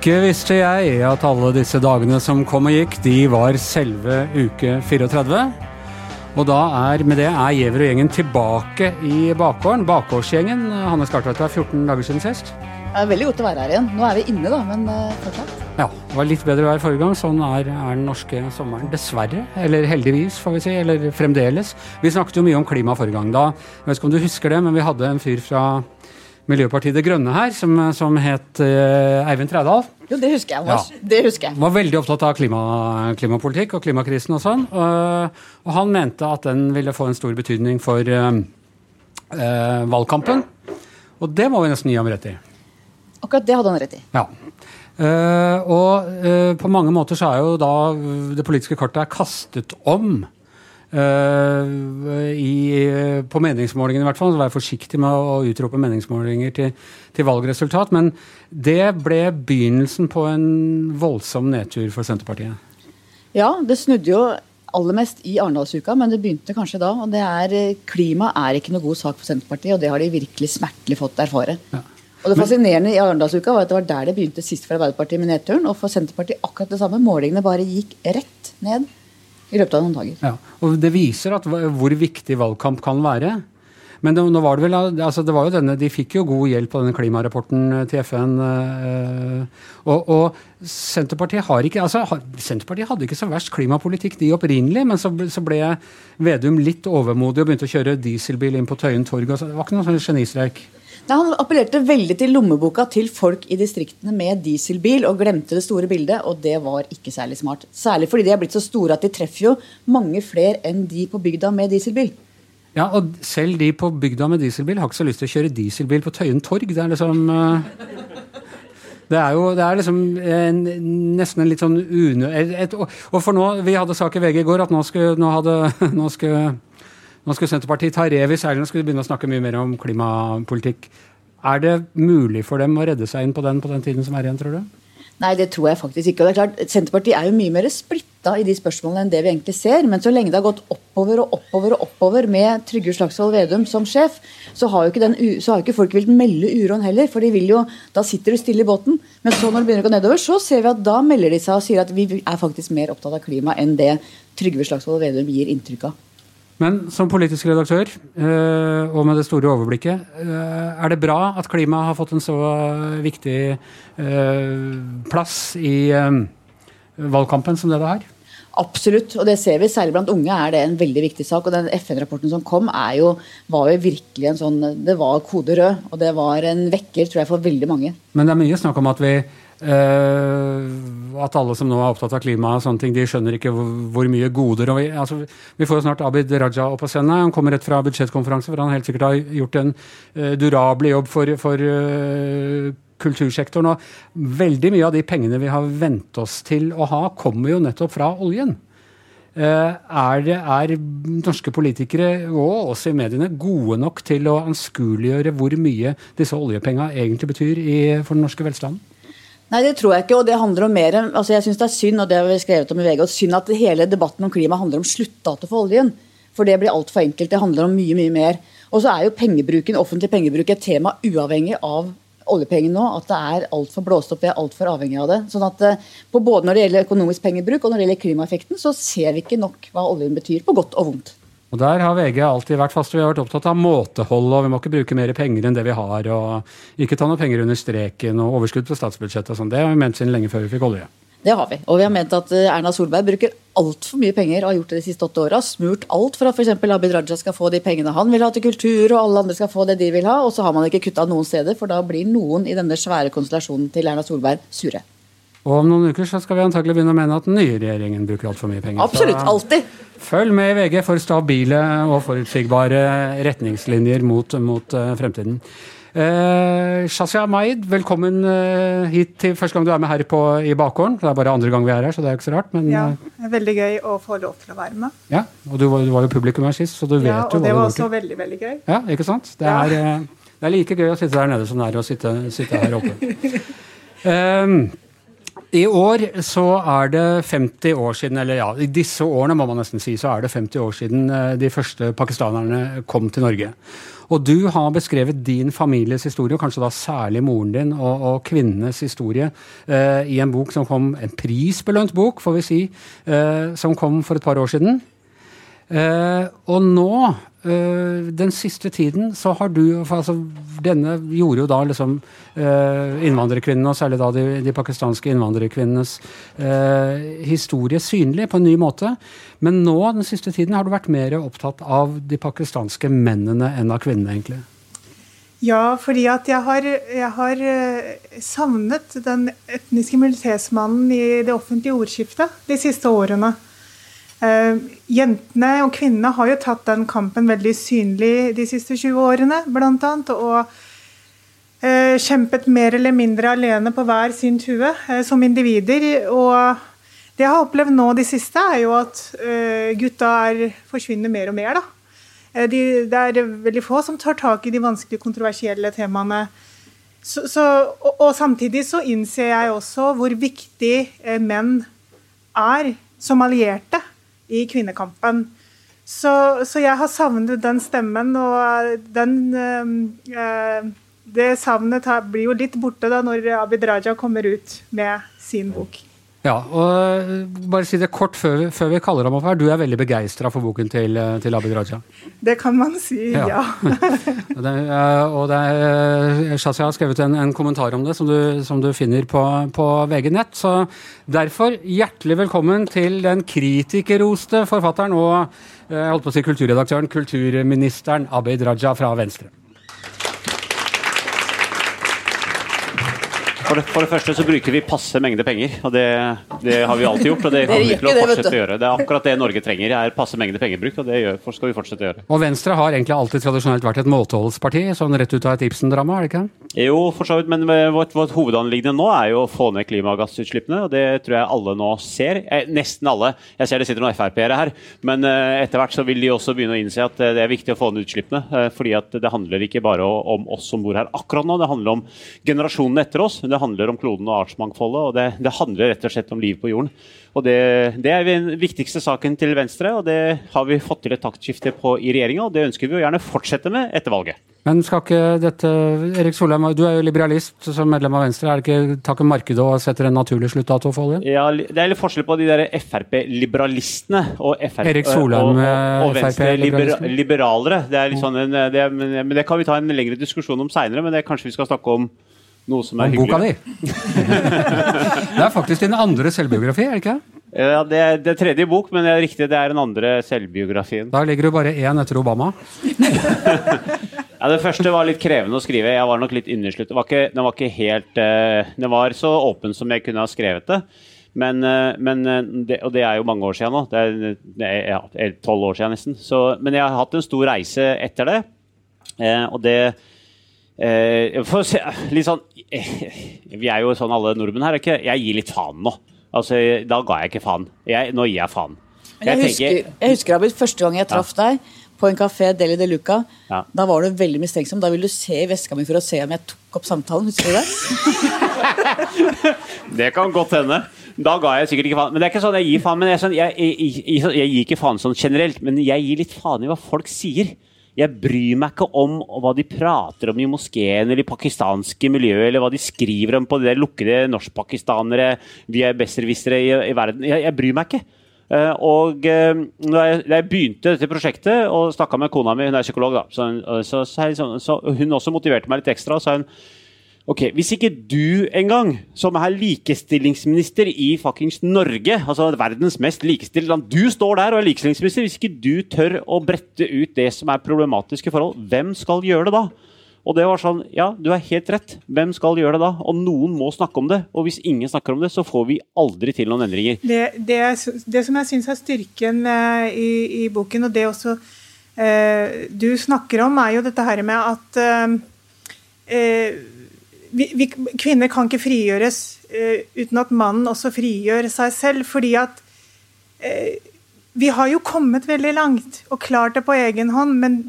Ikke visste jeg at alle disse dagene som kom og gikk, de var selve uke 34. Og da er, med det er Giæver og gjengen tilbake i bakgården. Bakgårdsgjengen. Hanne Skartveit, det er 14 dager siden sist. Det er veldig godt å være her igjen. Nå er vi inne, da, men uh, fortsatt. Ja, det var litt bedre vær forrige gang. Sånn er, er, den norske sommeren. Dessverre. Eller heldigvis, får vi si. Eller fremdeles. Vi snakket jo mye om klima forrige gang. Da, jeg vet ikke om du husker det, men vi hadde en fyr fra Miljøpartiet De Grønne her, som, som het uh, Eivind Trædal. Jo, det husker jeg. Ja. Det husker jeg. Var veldig opptatt av klima, klimapolitikk og klimakrisen og sånn. Og, og han mente at den ville få en stor betydning for uh, valgkampen. Og det må vi nesten gi ham rett i. Akkurat det hadde han rett i. Ja. og på mange måter så er jo da det politiske kartet er kastet om Uh, i, på meningsmålingene, i hvert fall. Så vær forsiktig med å utrope meningsmålinger til, til, valgresultat. Men det ble begynnelsen på en voldsom nedtur for Senterpartiet. Ja, det snudde jo aller mest i Arendalsuka, men det begynte kanskje da. og det er, Klima er ikke noe god sak for Senterpartiet, og det har de virkelig smertelig fått erfare. Ja. Og Det fascinerende i Arendalsuka var at det var der det begynte sist for Arbeiderpartiet med nedturen. Og for Senterpartiet akkurat det samme. Målingene bare gikk rett ned i løpet av noen dager. Ja, og Det viser at, hvor viktig valgkamp kan være. Men det, nå var det vel, altså det var jo denne, de fikk jo god hjelp av denne klimarapporten eh, til FN. Øh, og, og, Senterpartiet har ikke, altså Senterpartiet hadde ikke så verst klimapolitikk de opprinnelig, men så, så ble Vedum litt overmodig og begynte å kjøre dieselbil inn på Tøyen torg. Altså, det var ikke noen sånn genistreik? Nei, han appellerte veldig til lommeboka til folk i distriktene med dieselbil, og glemte det store bildet, og det var ikke særlig smart. Særlig fordi de er blitt så store at de treffer jo mange flere enn de på bygda med dieselbil. Ja, og selv de på bygda med dieselbil har ikke så lyst til å kjøre dieselbil på Tøyen torg. Det er liksom uh, Det er jo det er liksom en, nesten en litt sånn unø... Og for nå, Vi hadde sak i VG i går at nå skulle, nå hadde, nå skulle nå skal Senterpartiet ta rev i seilene og begynne å snakke mye mer om klimapolitikk. Er det mulig for dem å redde seg inn på den på den tiden som er igjen, tror du? Nei, det tror jeg faktisk ikke. Og det er klart, Senterpartiet er jo mye mer splitta i de spørsmålene enn det vi egentlig ser. Men så lenge det har gått oppover og oppover og oppover med Trygve Slagsvold Vedum som sjef, så har jo ikke, den, har ikke folk villet melde uroen heller. For de vil jo, da sitter du stille i båten. Men så når det begynner å gå nedover, så ser vi at da melder de seg og sier at vi er faktisk mer opptatt av klima enn det Trygve Slagsvold Vedum gir inntrykk av. Men som politisk redaktør, øh, og med det store overblikket, øh, er det bra at klima har fått en så viktig øh, plass i valgkampen som det det har? Absolutt, og det ser vi. Særlig blant unge er det en veldig viktig sak. og Den FN-rapporten som kom, jo, var jo virkelig en sånn Det var kode rød, og det var en vekker tror jeg, for veldig mange. Men det er mye snakk om at vi at alle som nå er opptatt av klima, og sånne ting, de skjønner ikke hvor, mye goder vi, altså, vi, får jo snart Abid Raja opp på scenen. Han kommer rett fra budsjettkonferanse, hvor han helt sikkert har gjort en uh, durabelig jobb for, for uh, kultursektoren. Og veldig mye av de pengene vi har vent oss til å ha, kommer jo nettopp fra oljen. Er, er, norske politikere og oss i mediene gode nok til å anskueliggjøre hvor mye disse oljepengene egentlig betyr i, for den norske velstanden? Nei, det tror jeg ikke. og det handler om mer, altså Jeg syns det er synd og det har vi skrevet om i VG, og synd at hele debatten om klima handler om sluttdato for oljen. For det blir altfor enkelt. Det handler om mye mye mer. Og så er jo pengebruken, offentlig pengebruk et tema uavhengig av oljepengene nå. At det er altfor blåst opp. Vi er altfor avhengig av det. sånn at eh, på Både når det gjelder økonomisk pengebruk og når det gjelder klimaeffekten, så ser vi ikke nok hva oljen betyr, på godt og vondt. Og Der har VG alltid vært fast. Vi har vært opptatt av måtehold, og vi må ikke bruke mer penger enn det vi har. og Ikke ta noe penger under streken og overskudd på statsbudsjettet og sånn. Det har vi ment siden lenge før vi fikk olje. Det har vi. Og vi har ment at eh, Erna Solberg bruker altfor mye penger og har gjort det de siste åtte åra. Smurt alt for at f.eks. Abid Raja skal få de pengene han vil ha til kultur, og alle andre skal få det de vil ha. Og så har man ikke kutta noen steder, for da blir noen i denne svære konstellasjonen til Erna Solberg sure. Og om noen uker så skal vi antagelig begynne å mene at den nye regjeringen bruker altfor mye penger. Absolutt, alltid. Følg med i VG for stabile og forutsigbare retningslinjer mot, mot uh, fremtiden. Uh, Shazia Maid, velkommen uh, hit til første gang du er med her på, i bakgården. Det er bare andre gang vi er her, så det er ikke så rart. Men, ja, det er veldig gøy å få lov til å være med. Ja, og du var, du var jo publikum her sist, så du vet jo var. Og det var også veldig, veldig gøy. Ja, ikke sant? Det er, ja. det er like gøy å sitte der nede som det er å sitte, sitte her oppe. Um, I år så er det 50 år siden, eller ja, i disse årene må man nesten si, så er det 50 år siden eh, de første pakistanerne kom til Norge. Og du har beskrevet din families historie, og kanskje da særlig moren din og, og kvinnenes historie, eh, i en bok som kom, en prisbelønt bok, får vi si, eh, som kom for et par år siden. Eh, og nå, den siste tiden, så har du altså, Denne gjorde jo da liksom eh, innvandrerkvinnene, og særlig da de, de pakistanske innvandrerkvinnenes eh, historie synlig på en ny måte. Men nå, den siste tiden, har du vært mer opptatt av de pakistanske mennene enn av kvinnene, egentlig. Ja, fordi at jeg har, jeg har eh, savnet den etniske minoritetsmannen i det offentlige ordskiftet de siste årene. Uh, jentene og kvinnene har jo tatt den kampen veldig synlig de siste 20 årene, blant annet, og uh, kjempet mer eller mindre alene på hver sin tue uh, som individer. Og det jeg har opplevd nå de siste, er jo at gutta er, forsvinner mer og mer. De, det er veldig få som tar tak i de vanskelige, kontroversielle temaene. Så, så, og, og, samtidig så innser jeg også hvor viktig menn er som allierte i kvinnekampen. Så, så, jeg har savnet den stemmen, og den eh, Det savnet blir jo litt borte da når Abid Raja kommer ut med sin bok. Ja, og bare si det kort før, før vi kaller ham opp her. Du er veldig begeistra for boken til, til, Abid Raja? Det kan man si, ja. ja. det, og det er, Shazia har skrevet en, en, kommentar om det som du, som du finner på, på VG nett. Så derfor, hjertelig velkommen til den kritikerroste forfatteren og jeg holdt på å si kulturredaktøren, kulturministeren Abid Raja fra Venstre. For det, for det, første så bruker vi passe mengde penger, og det, det har vi alltid gjort. og det kommer vi til å fortsette å gjøre. Det er akkurat det Norge trenger, er passe mengde pengebruk, og det gjør, skal vi fortsette å gjøre. Og Venstre har egentlig alltid tradisjonelt vært et måteholdsparti, sånn rett ut av et Ibsen-drama, er det ikke? Jo, for så vidt, men vårt, vårt hovedanliggende nå er jo å få ned klimagassutslippene, og det tror jeg alle nå ser. Eh, nesten alle. Jeg ser det sitter noen Frp-ere her, men eh, etter hvert så vil de også begynne å innse at eh, det er viktig å få ned utslippene. Eh, fordi at det handler ikke bare om oss som bor her akkurat nå, det handler om generasjonene etter oss. Det handler om kloden og artsmangfoldet. og det, det, handler rett og slett om liv på jorden. Og det, det, er den viktigste saken til Venstre, og det har vi fått til et taktskifte på i regjeringa. Og det ønsker vi å gjerne fortsette med etter valget. Men skal ikke dette Erik Solheim, du er jo liberalist som medlem av Venstre. Er det ikke takket markedet og setter en naturlig sluttdato for oljen? Ja, det er litt forskjell på de der Frp-liberalistene og, Erik Solheim, og, og, og Venstre-liberalere. Det er litt sånn en, det, men det kan vi ta en lengre diskusjon om seinere, men det kanskje vi skal snakke om noe som er Om boka di! det er faktisk din andre selvbiografi, er det ikke? Ja, Det er, det er tredje bok, men det er riktig, det er den andre selvbiografien. Da ligger du bare én etter Obama. ja, Det første var litt krevende å skrive. Jeg var nok litt innesluttet. Den var ikke helt uh, Den var så åpen som jeg kunne ha skrevet det. Men, uh, men uh, det, Og det er jo mange år siden nå. Det er, det er ja, tolv år siden nesten. Så, men jeg har hatt en stor reise etter det. og det Eh, se, sånn, Vi er jo sånn alle nordmenn her. ikke? Jeg gir litt faen nå. Altså, Da ga jeg ikke faen. Jeg, nå gir jeg faen. Jeg, jeg, husker, jeg husker første gang jeg traff ja. deg på en kafé Deli de Luca. Ja. Da var du veldig mistenksom. Da ville du se i veska mi for å se om jeg tok opp samtalen. Husker du det? det kan godt hende. Da ga jeg sikkert ikke faen. Men det er ikke sånn jeg gir faen. Men jeg, sånn, jeg, jeg, jeg gir ikke faen sånn generelt, men jeg gir litt faen i hva folk sier. Jeg bryr meg ikke om hva de prater om i moskeen eller i pakistanske miljøer, eller hva de skriver om på de lukkede norskpakistanere, vi er besserwissere i, i, verden. Jeg, jeg, bryr meg ikke. Uh, og da, jeg, da, jeg, begynte dette prosjektet og snakka med kona mi, hun er psykolog, da, så, så, så, så, hun også motiverte meg litt ekstra. sa hun Ok, Hvis ikke du engang, som er likestillingsminister i fuckings Norge, altså verdens mest likestilte land, du står der og er likestillingsminister, hvis ikke du tør å brette ut det som er problematiske forhold, hvem skal gjøre det da? Og det var sånn, ja, du er helt rett. Hvem skal gjøre det da? Og noen må snakke om det. Og hvis ingen snakker om det, så får vi aldri til noen endringer. Det, det, det som jeg syns er styrken uh, i, i, boken, og det også eh, du snakker om, er jo dette her med at uh, vi, vi, kvinner kan ikke frigjøres uh, uten at mannen også frigjør seg selv. fordi at uh, vi har jo kommet veldig langt og klart det på egen hånd, men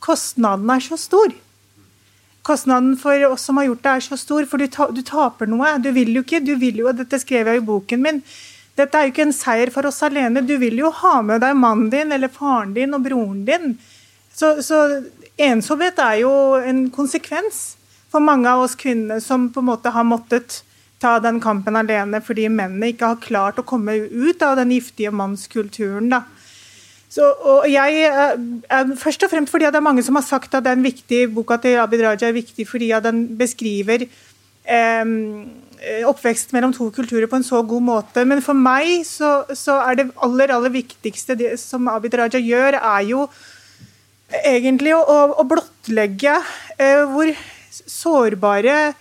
kostnaden er så stor. kostnaden for oss som har gjort det, er så stor, for du, ta, du taper noe. Du vil jo ikke, du vil jo, Dette skrev jeg i boken min. Dette er jo ikke en seier for oss alene. Du vil jo ha med deg mannen din eller faren din og broren din. Så, så ensomhet er jo en konsekvens for mange av oss kvinner som på en måte har måttet ta den kampen alene fordi mennene ikke har klart å komme ut av den giftige mannskulturen. da. Så, og jeg, er, Først og fremst fordi det er mange som har sagt at den viktige boka til Abid Raja er viktig fordi den beskriver eh, oppvekst mellom to kulturer på en så god måte. Men for meg så, så er det aller aller viktigste det som Abid Raja gjør, er jo egentlig å, å blottlegge eh, hvor sårbare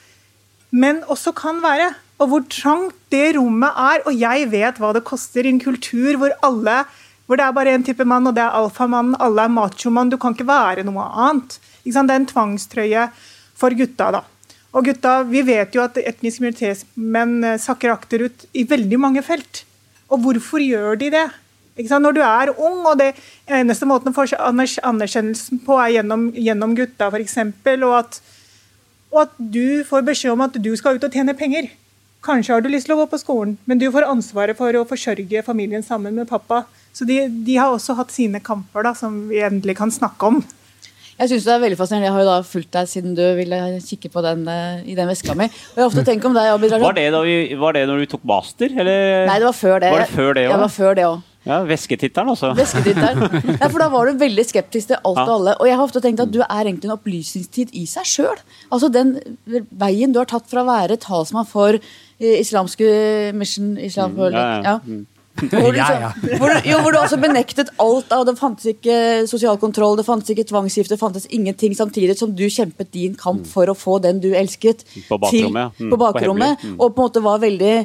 menn også kan være. Og hvor trangt det rommet er. Og jeg vet hva det koster i en kultur hvor alle hvor det er bare én type mann, og det er alfamannen. Alle er machomann. Du kan ikke være noe annet. Det er en tvangstrøye for gutta. da. Og gutta, Vi vet jo at etniske minoritetsmenn eh, sakker akterut i veldig mange felt. Og hvorfor gjør de det? Når du er ung, og det eneste måten å få anerkjennelsen på er gjennom, gjennom gutta, f.eks., og, at, og at du får beskjed om at du skal ut og tjene penger. Kanskje har du lyst til å gå på skolen, men du får ansvaret for å forsørge familien sammen med pappa. Så de, de, har også hatt sine kamper da, som vi endelig kan snakke om. Jeg synes det er veldig fascinerende. Jeg har jo da fulgt deg siden du ville kikke på den uh, i den veska mi. Og jeg har ofte tenkt om deg, Abid Var det, da vi, var det når du tok master, eller? Nei, det var før det. Var det før det også? Jeg var før det også. Ja, Væsketitteren, også. Væsketitteren. Ja, for da var du veldig skeptisk til alt ja. og alle. Og jeg har ofte tenkt at du er egentlig en opplysningstid i seg sjøl. Altså den veien du har tatt fra å være talsmann for eh, islamske mission islam, mm, ja, ja. ja. Hvor du, ja, ja. Hvor, jo, hvor du også benektet alt av Det fantes ikke sosial kontroll, det fantes ikke tvangsgifte, det fantes ingenting samtidig som du kjempet din kamp mm. for å få den du elsket, på bakrommet. Til, på bakrommet mm. Og på en måte var veldig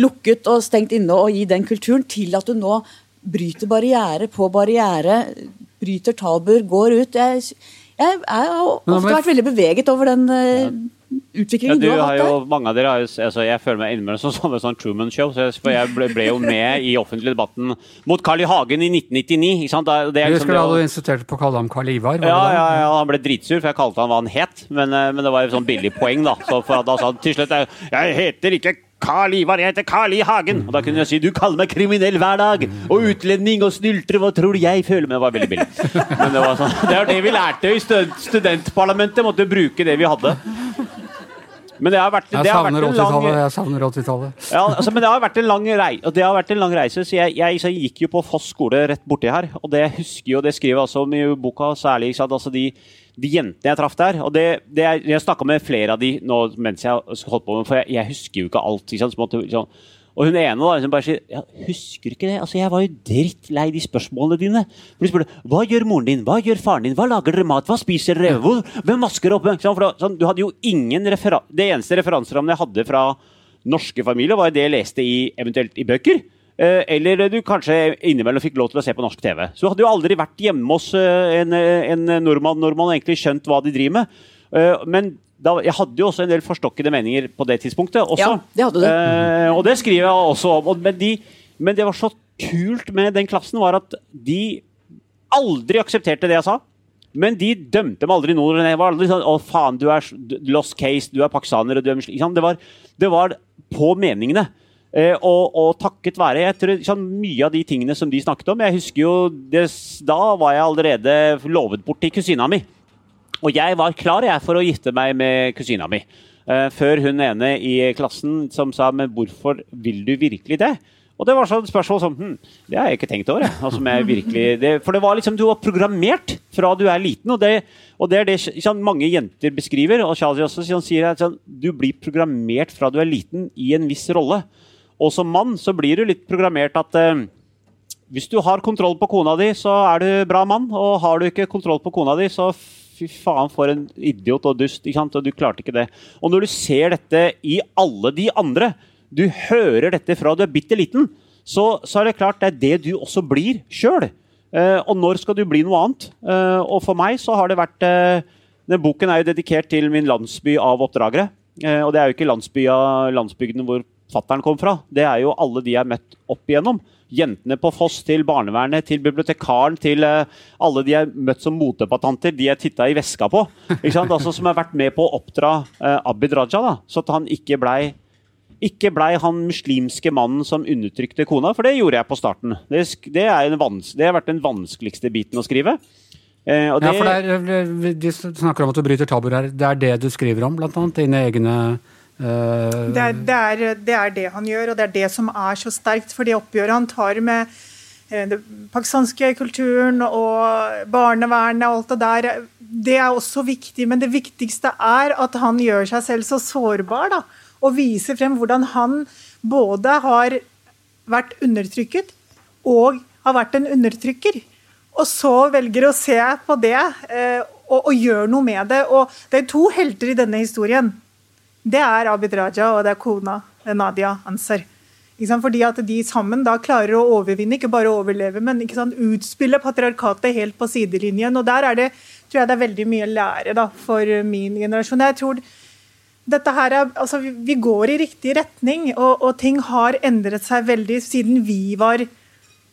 lukket og stengt inne og i den kulturen, til at du nå bryter barriere på barriere, bryter tabuer, går ut. Jeg, jeg, jeg har ofte vært veldig beveget over den eh, utviklingen ja, du, du har, hatt der? mange av dere har jo, altså, Jeg føler meg innimellom som sånn, sånn Truman Show. Så jeg, for jeg ble, ble, jo med i offentlig debatten mot Carl I. Hagen i 1999. Ikke sant? Det, det liksom, Husker du da du insisterte på å kalle ham Carl Ivar? Ja, ja, ja, han ble dritsur, for jeg kalte han hva han het. Men, eh, men det var et sånn billig poeng, da. Så for da sa han til slutt Jeg heter ikke Carl Ivar, jeg heter Carl I. Hagen. Og da kunne jeg si du kaller meg kriminell hver dag. Og utlending og snyltre, hva tror du jeg føler? Men det var veldig billig. Men det var sånn, det er det vi lærte i studentparlamentet. Måtte bruke det vi hadde. Men det har vært, det har vært lang, jeg savner 80-tallet. Ja, altså, men det har vært en lang, rei, det har vært en lang reise. så jeg, jeg, så jeg, gikk jo på Foss skole rett borti her. Og det jeg husker jo, det skriver jeg også om i boka, særlig altså de, de, jentene jeg traff der. og det, det Jeg, jeg snakka med flere av de nå mens jeg holdt på med, for jeg, husker jo ikke alt. Ikke måtte, sånn, og hun ene da, liksom bare sier ja, 'Husker ikke det? Altså, Jeg var jo drittlei de spørsmålene dine.' For de spurte 'Hva gjør moren din? Hva gjør faren din? Hva lager dere mat? Hva spiser dere? Hvor, hvem vasker opp?' For sånn, du hadde jo ingen referan... Det eneste referanserammen jeg hadde fra norske familier, var det jeg leste i, eventuelt i bøker. Eh, eller du kanskje innimellom fikk lov til å se på norsk TV. Så du hadde jo aldri vært hjemme hos eh, en, en nordmann når man egentlig skjønt hva de driver med. Eh, men da, jeg hadde jo også en del forstokkede meninger på det tidspunktet. Også. Ja, det hadde du. Eh, og det skriver jeg også om. Men, de, men, det var så kult med den klassen, var at de aldri aksepterte det jeg sa. Men de dømte meg aldri noe. Det var aldri sånn 'Å, faen, du er lost case, du er pakistaner' du er det var, det var på meningene. Eh, og, og, takket være jeg tror, sånn, mye av de tingene som de snakket om Jeg husker jo det, Da var jeg allerede lovet bort til kusina mi. Og jeg var klar jeg, for å gifte meg med kusina mi. Uh, før hun ene i klassen som sa 'men hvorfor vil du virkelig det'? Og det var sånn spørsmål som hm, det har jeg ikke tenkt over. Altså, virkelig, det, for det var liksom, du var programmert fra du er liten. Og det, og det er det sånn, mange jenter beskriver. Og Shazi også sånn, sier at sånn, du blir programmert fra du er liten i en viss rolle. Og som mann så blir du litt programmert at eh, hvis du har kontroll på kona di, så er du bra mann. Og har du ikke kontroll på kona di, så fy faen, for en idiot og dust. ikke sant? Og du klarte ikke det. Og når du ser dette i alle de andre, du hører dette fra du er bitte liten, så, så, er det klart det er det du også blir sjøl. Eh, og når skal du bli noe annet? Eh, og for meg så har det vært eh, Den boken er jo dedikert til min landsby av oppdragere. Eh, og det er jo ikke landsby av landsbygden hvor fattern kom fra. Det er jo alle de jeg har møtt opp igjennom. Jentene på Foss til barnevernet, til bibliotekaren, til uh, alle de jeg har møtt som motdebattanter, de jeg titta i veska på. Altså, som har vært med på å oppdra uh, Abid Raja, da, så at han ikke blei ikke blei han muslimske mannen som undertrykte kona, for det gjorde jeg på starten. Det, det, det har vært den vanskeligste biten å skrive. Eh, det, ja, for er, De snakker om at du bryter tabuer her. Det er det du skriver om, blant annet? Dine egne. Det, er, det, er, det, er, det han gjør, og det er det som er så sterkt. For det oppgjøret han tar med eh, den pakistanske kulturen og barnevernet og alt det der, det er også viktig. Men det viktigste er at han gjør seg selv så sårbar. da og viser frem hvordan han både har vært undertrykket og har vært en undertrykker. Og så velger å se på det eh, og, og gjøre noe med det. Og det er to helter i denne historien. Det er Abid Raja og det er kona Nadia Ansar. Fordi at de sammen da klarer å overvinne, ikke bare overleve, men utspille patriarkatet helt på sidelinjen. Og der er det, tror jeg det er veldig mye å lære da, for min generasjon. Jeg tror dette her er, altså, vi går i riktig retning, og, og, ting har endret seg veldig siden vi var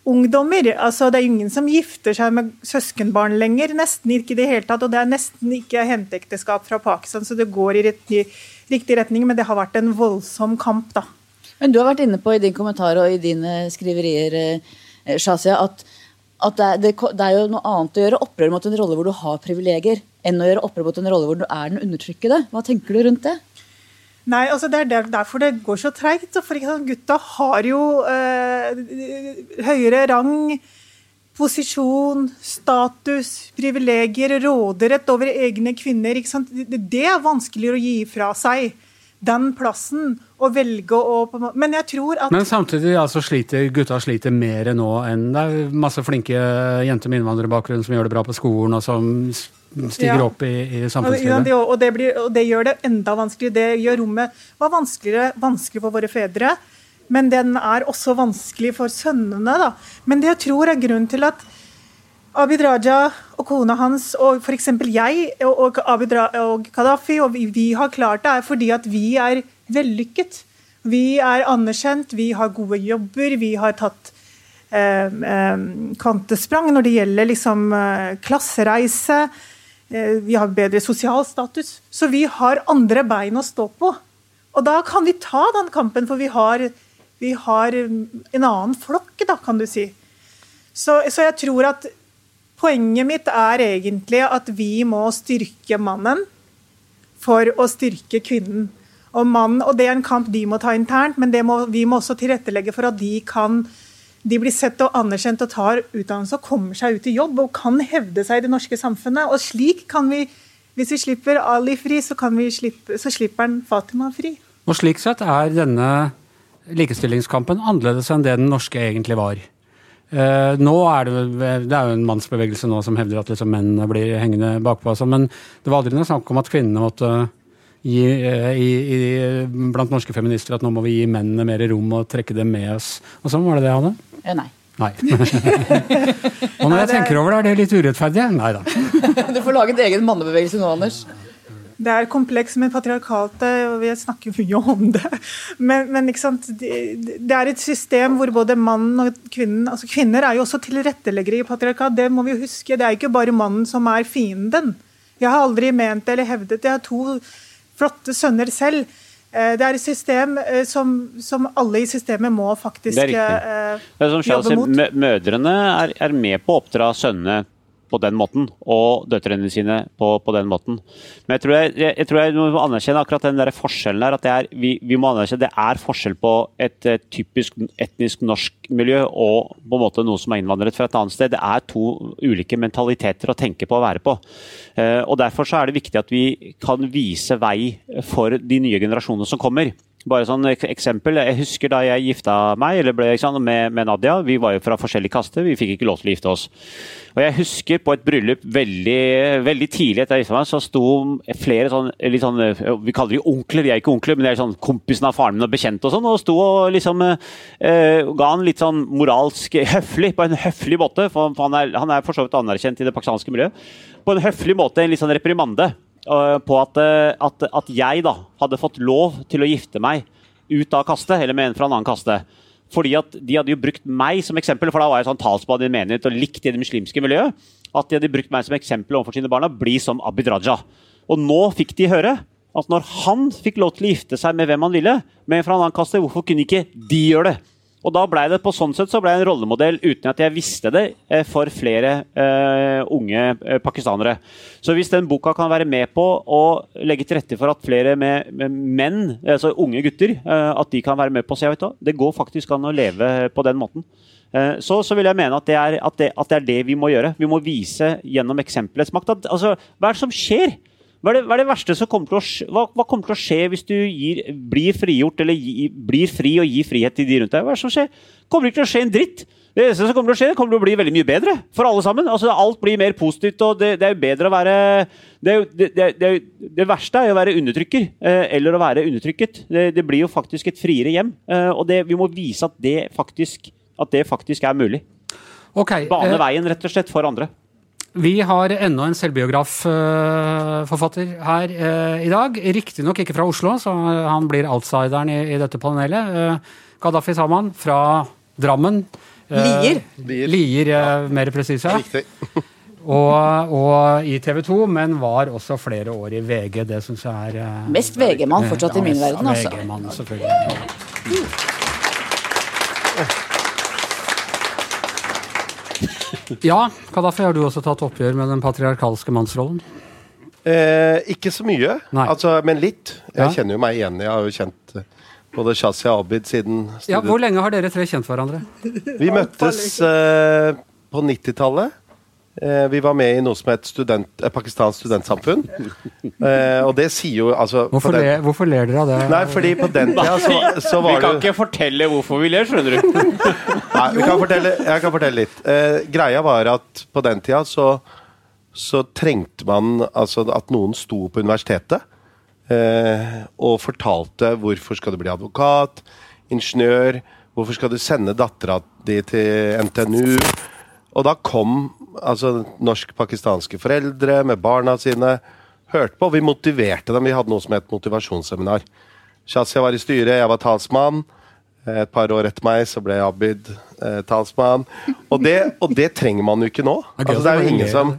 ungdommer. Altså, det er ingen som gifter seg med søskenbarn lenger. Nesten ikke i det hele tatt. Og det er nesten ikke henteekteskap fra Pakistan, så det går i riktig, riktig, retning. Men det har vært en voldsom kamp, da. Men du har vært inne på i din kommentar og i dine skriverier, eh, Shazia, at, at det, er, det, det, er, jo noe annet å gjøre opprør mot en rolle hvor du har privilegier enn å gjøre opprør mot en rolle hvor du er den undertrykkede. Hva tenker du rundt det? Nei, altså Det er derfor det går så treigt. Gutta har jo øh, høyere rang, posisjon, status, privilegier, råderett over egne kvinner. Det er vanskeligere å gi fra seg den plassen og velge å Men jeg tror at Men samtidig altså, sliter gutta sliter mer nå enn det er masse flinke jenter med innvandrerbakgrunn som gjør det bra på skolen, og som stiger ja. opp i, i samfunnslivet. Ja, og, det blir, og, det gjør det enda vanskeligere. Det gjør rommet var vanskeligere, vanskelig for våre fedre. Men den er også vanskelig for sønnene. Da. Men det jeg tror er grunnen til at Abid Raja og kona hans og f.eks. jeg og, Abid og Gaddafi og vi, vi, har klart det, er fordi at vi er vellykket. Vi er anerkjent, vi har gode jobber, vi har tatt eh, eh, kvantesprang når det gjelder liksom, eh, klassereise. Eh, vi har bedre sosial status. Så vi har andre bein å stå på. Og da kan vi ta den kampen, for vi har, vi har en annen flokk, da, kan du si. Så, så jeg tror at Poenget mitt er egentlig at vi må styrke mannen for å styrke kvinnen. Og, mannen, og Det er en kamp de må ta internt, men må, vi må også tilrettelegge for at de kan de blir sett og anerkjent og tar utdannelse og kommer seg ut i jobb og kan hevde seg i det norske samfunnet. Og slik kan vi, Hvis vi slipper Ali fri, så, slippe, så slipper han Fatima fri. Og Slik sett er denne likestillingskampen annerledes enn det den norske egentlig var. Uh, nå er det, det er jo en mannsbevegelse nå som hevder at liksom mennene blir hengende bakpå. Altså, men det var aldri noe snakk om at kvinnene måtte gi uh, i, i, blant norske feminister at nå må vi gi mennene mer rom og trekke dem med oss. Og sånn var det det, Hanne? Ja, nei. Nei. og når jeg tenker over det, er det litt urettferdig? Nei da. du får lage en egen mannebevegelse nå, Anders. Det er kompleks med patriarkatet, og vi snakker mye om det. Men, men det er et system hvor både mannen og kvinnen altså Kvinner er jo også tilretteleggere i patriarkat, det må vi huske. Det er ikke bare mannen som er fienden. Jeg har aldri ment eller hevdet Jeg har to flotte sønner selv. Eh, det er et system eh, som, som alle i systemet må faktisk eh, jobbe mot. Mødrene er, er med på å oppdra sønnene på den måten, og døtrene sine på, på den måten. Men jeg tror jeg, jeg, jeg, tror jeg må anerkjenne akkurat den der forskjellen der. at er, vi, vi, må anerkjenne det er forskjell på et, et, typisk etnisk norsk miljø og på en måte noe som er innvandret fra et annet sted. Det er to ulike mentaliteter å tenke på og være på. Uh, og Derfor så er det viktig at vi kan vise vei for de nye generasjonene som kommer. Bare sånn eksempel. Jeg husker da jeg gifta meg eller ble, sant, med, med, Nadia. Vi var jo fra forskjellige kaster, vi fikk ikke lov til å gifte oss. Og Jeg husker på et bryllup veldig, veldig tidlig etter jeg gifta meg, så sto flere sånn, litt sånn Vi kaller de onkler, de er ikke onkler, men de er sånn kompisen av faren min og bekjente og sånn. Og sto og liksom eh, ga han litt sånn moralsk høflig, på en høflig måte, for han er, han er for så vidt anerkjent i det pakistanske miljøet, på en høflig måte en litt sånn reprimande. Eh, på at, eh, at, at, jeg da hadde fått lov til å gifte meg ut av kaste, eller med en fra en annen kaste. Fordi at De hadde jo brukt meg som eksempel, for da var jeg sånn talsmann i en menighet og likt i det muslimske miljøet. At de hadde brukt meg som eksempel overfor sine barna. Bli som Abid Raja. Og nå fikk de høre at når han fikk lov til å gifte seg med hvem han ville, med en fra en annen kaste, hvorfor kunne ikke de gjøre det? Og da ble det på sånn sett så ble jeg en rollemodell uten at jeg visste det, eh, for flere uh, unge eh, pakistanere. Så hvis den boka kan være med på å legge til rette for at flere med, med menn, altså unge gutter, uh, at de kan være med på å se, hva, det går faktisk an å leve på den måten. Så, så vil jeg mene at det, er, at, det, at det er det vi må gjøre. Vi må vise gjennom eksempelets makt. At, altså, hva er det som skjer? Hva er, det, hva er det verste som kommer til å skje, hva, hva kommer til å skje hvis du gir, blir frigjort eller gi, blir fri og gir frihet til de rundt deg? Hva er det som skjer? kommer ikke til å skje en dritt. Det eneste som kommer til å skje, det kommer til å bli veldig mye bedre for alle sammen. Altså, alt blir mer positivt, og det, det er jo bedre å være Det, det, det, er verste er jo å være undertrykker, eh, eller å være undertrykket. Det, blir jo faktisk et friere hjem, eh, og det, vi må vise at det faktisk, at det faktisk er mulig. Okay, Bane eh, veien, rett og slett, for andre. Vi har enda en selvbiografforfatter her eh, i dag. Riktignok ikke fra Oslo, så han blir outsideren i, dette panelet. Eh, Gaddafi Saman fra Drammen. Eh, Lier. Lier. Lier, eh, mer presis. Ja. Riktig. Og, og i TV 2, men var også flere år i VG. Det syns jeg er eh, Mest VG-mann fortsatt i min verden, altså. VG-mann, selvfølgelig. Ja, Kadafi, har du også tatt oppgjør med den patriarkalske mannsrollen? Eh, ikke så mye, altså, men litt. Jeg Ja. kjenner jo meg igjen. Jeg har jo kjent eh, både Shazia og Abid siden Ja. Hvor lenge har dere tre kjent hverandre? Vi møttes eh, på 90-tallet. Eh, vi var med i noe som het student, eh, Pakistansk studentsamfunn. Eh, og det sier jo altså Hvorfor, den- le, hvorfor ler dere av det? Nei, fordi på den tida så, så var det ikke fortelle hvorfor vi ler, skjønner du. Nei, vi kan fortelle, jeg kan fortelle litt. Eh, greia var at på den tida så, så trengte man altså at noen sto på universitetet eh, og fortalte hvorfor skal du bli advokat, ingeniør, hvorfor skal du sende dattera di til NTNU. Og da kom altså norsk-pakistanske foreldre med barna sine, hørte på, vi motiverte dem. Vi hadde noe som het motivasjonsseminar. Shazia var i styret, jeg var talsmann. Et par år etter meg så ble Abid eh, talsmann. Og det, og det trenger man jo ikke nå. Altså, det er jo ingen som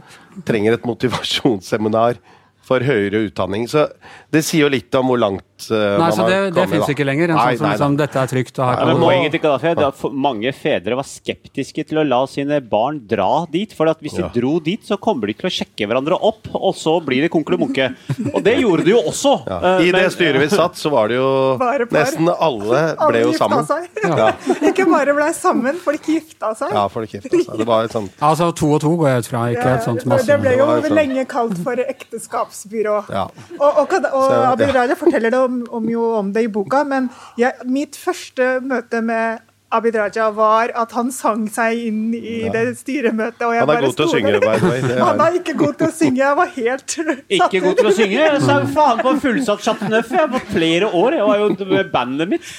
trenger et motivasjonsseminar for høyere utdanning. Så det sier jo litt om hvor langt Nei, så det, det fins ikke lenger. En Nei, sånn som nei, liksom, nei. dette er trygt. Og her Poenget til Gaddafi er at mange fedre var skeptiske til å la sine barn dra dit. For at hvis de dro dit, så kommer de til å sjekke hverandre opp, og så blir det konkle munke. Og det gjorde de jo også. Ja. Eh, I men- det styret vi satt, så var det jo Bare bare. Nesten alle Alle ble jo sammen. seg. Ja. Ikke bare ble sammen, folk gifta seg. Ja, folk gifta seg. Det var et sånt Altså to og to går jeg ut fra, ikke Ja, et sånt det- masse Det ble jo lenge kalt for ekteskapsbyrå. Ja. Og, og, og, og Abid ja. Raja forteller det om, om, jo om det i boka, men jeg, mitt første møte med Abid Raja var at han sang seg inn i det styremøtet. Og jeg Han er bare god til å synge, by the way. Er- Han er ikke god til å synge. Jeg var helt satt Ikke god til å synge. Jeg sang faen på fullsatt Chateau Neuf på flere år. Jeg var jo med bandet mitt.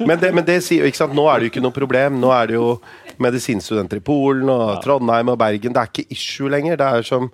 Men det, men det sier jo ikke sant, nå er det jo ikke noe problem. Nå er det jo medisinstudenter i Polen og Trondheim og Bergen. Det er ikke issue lenger. Det er som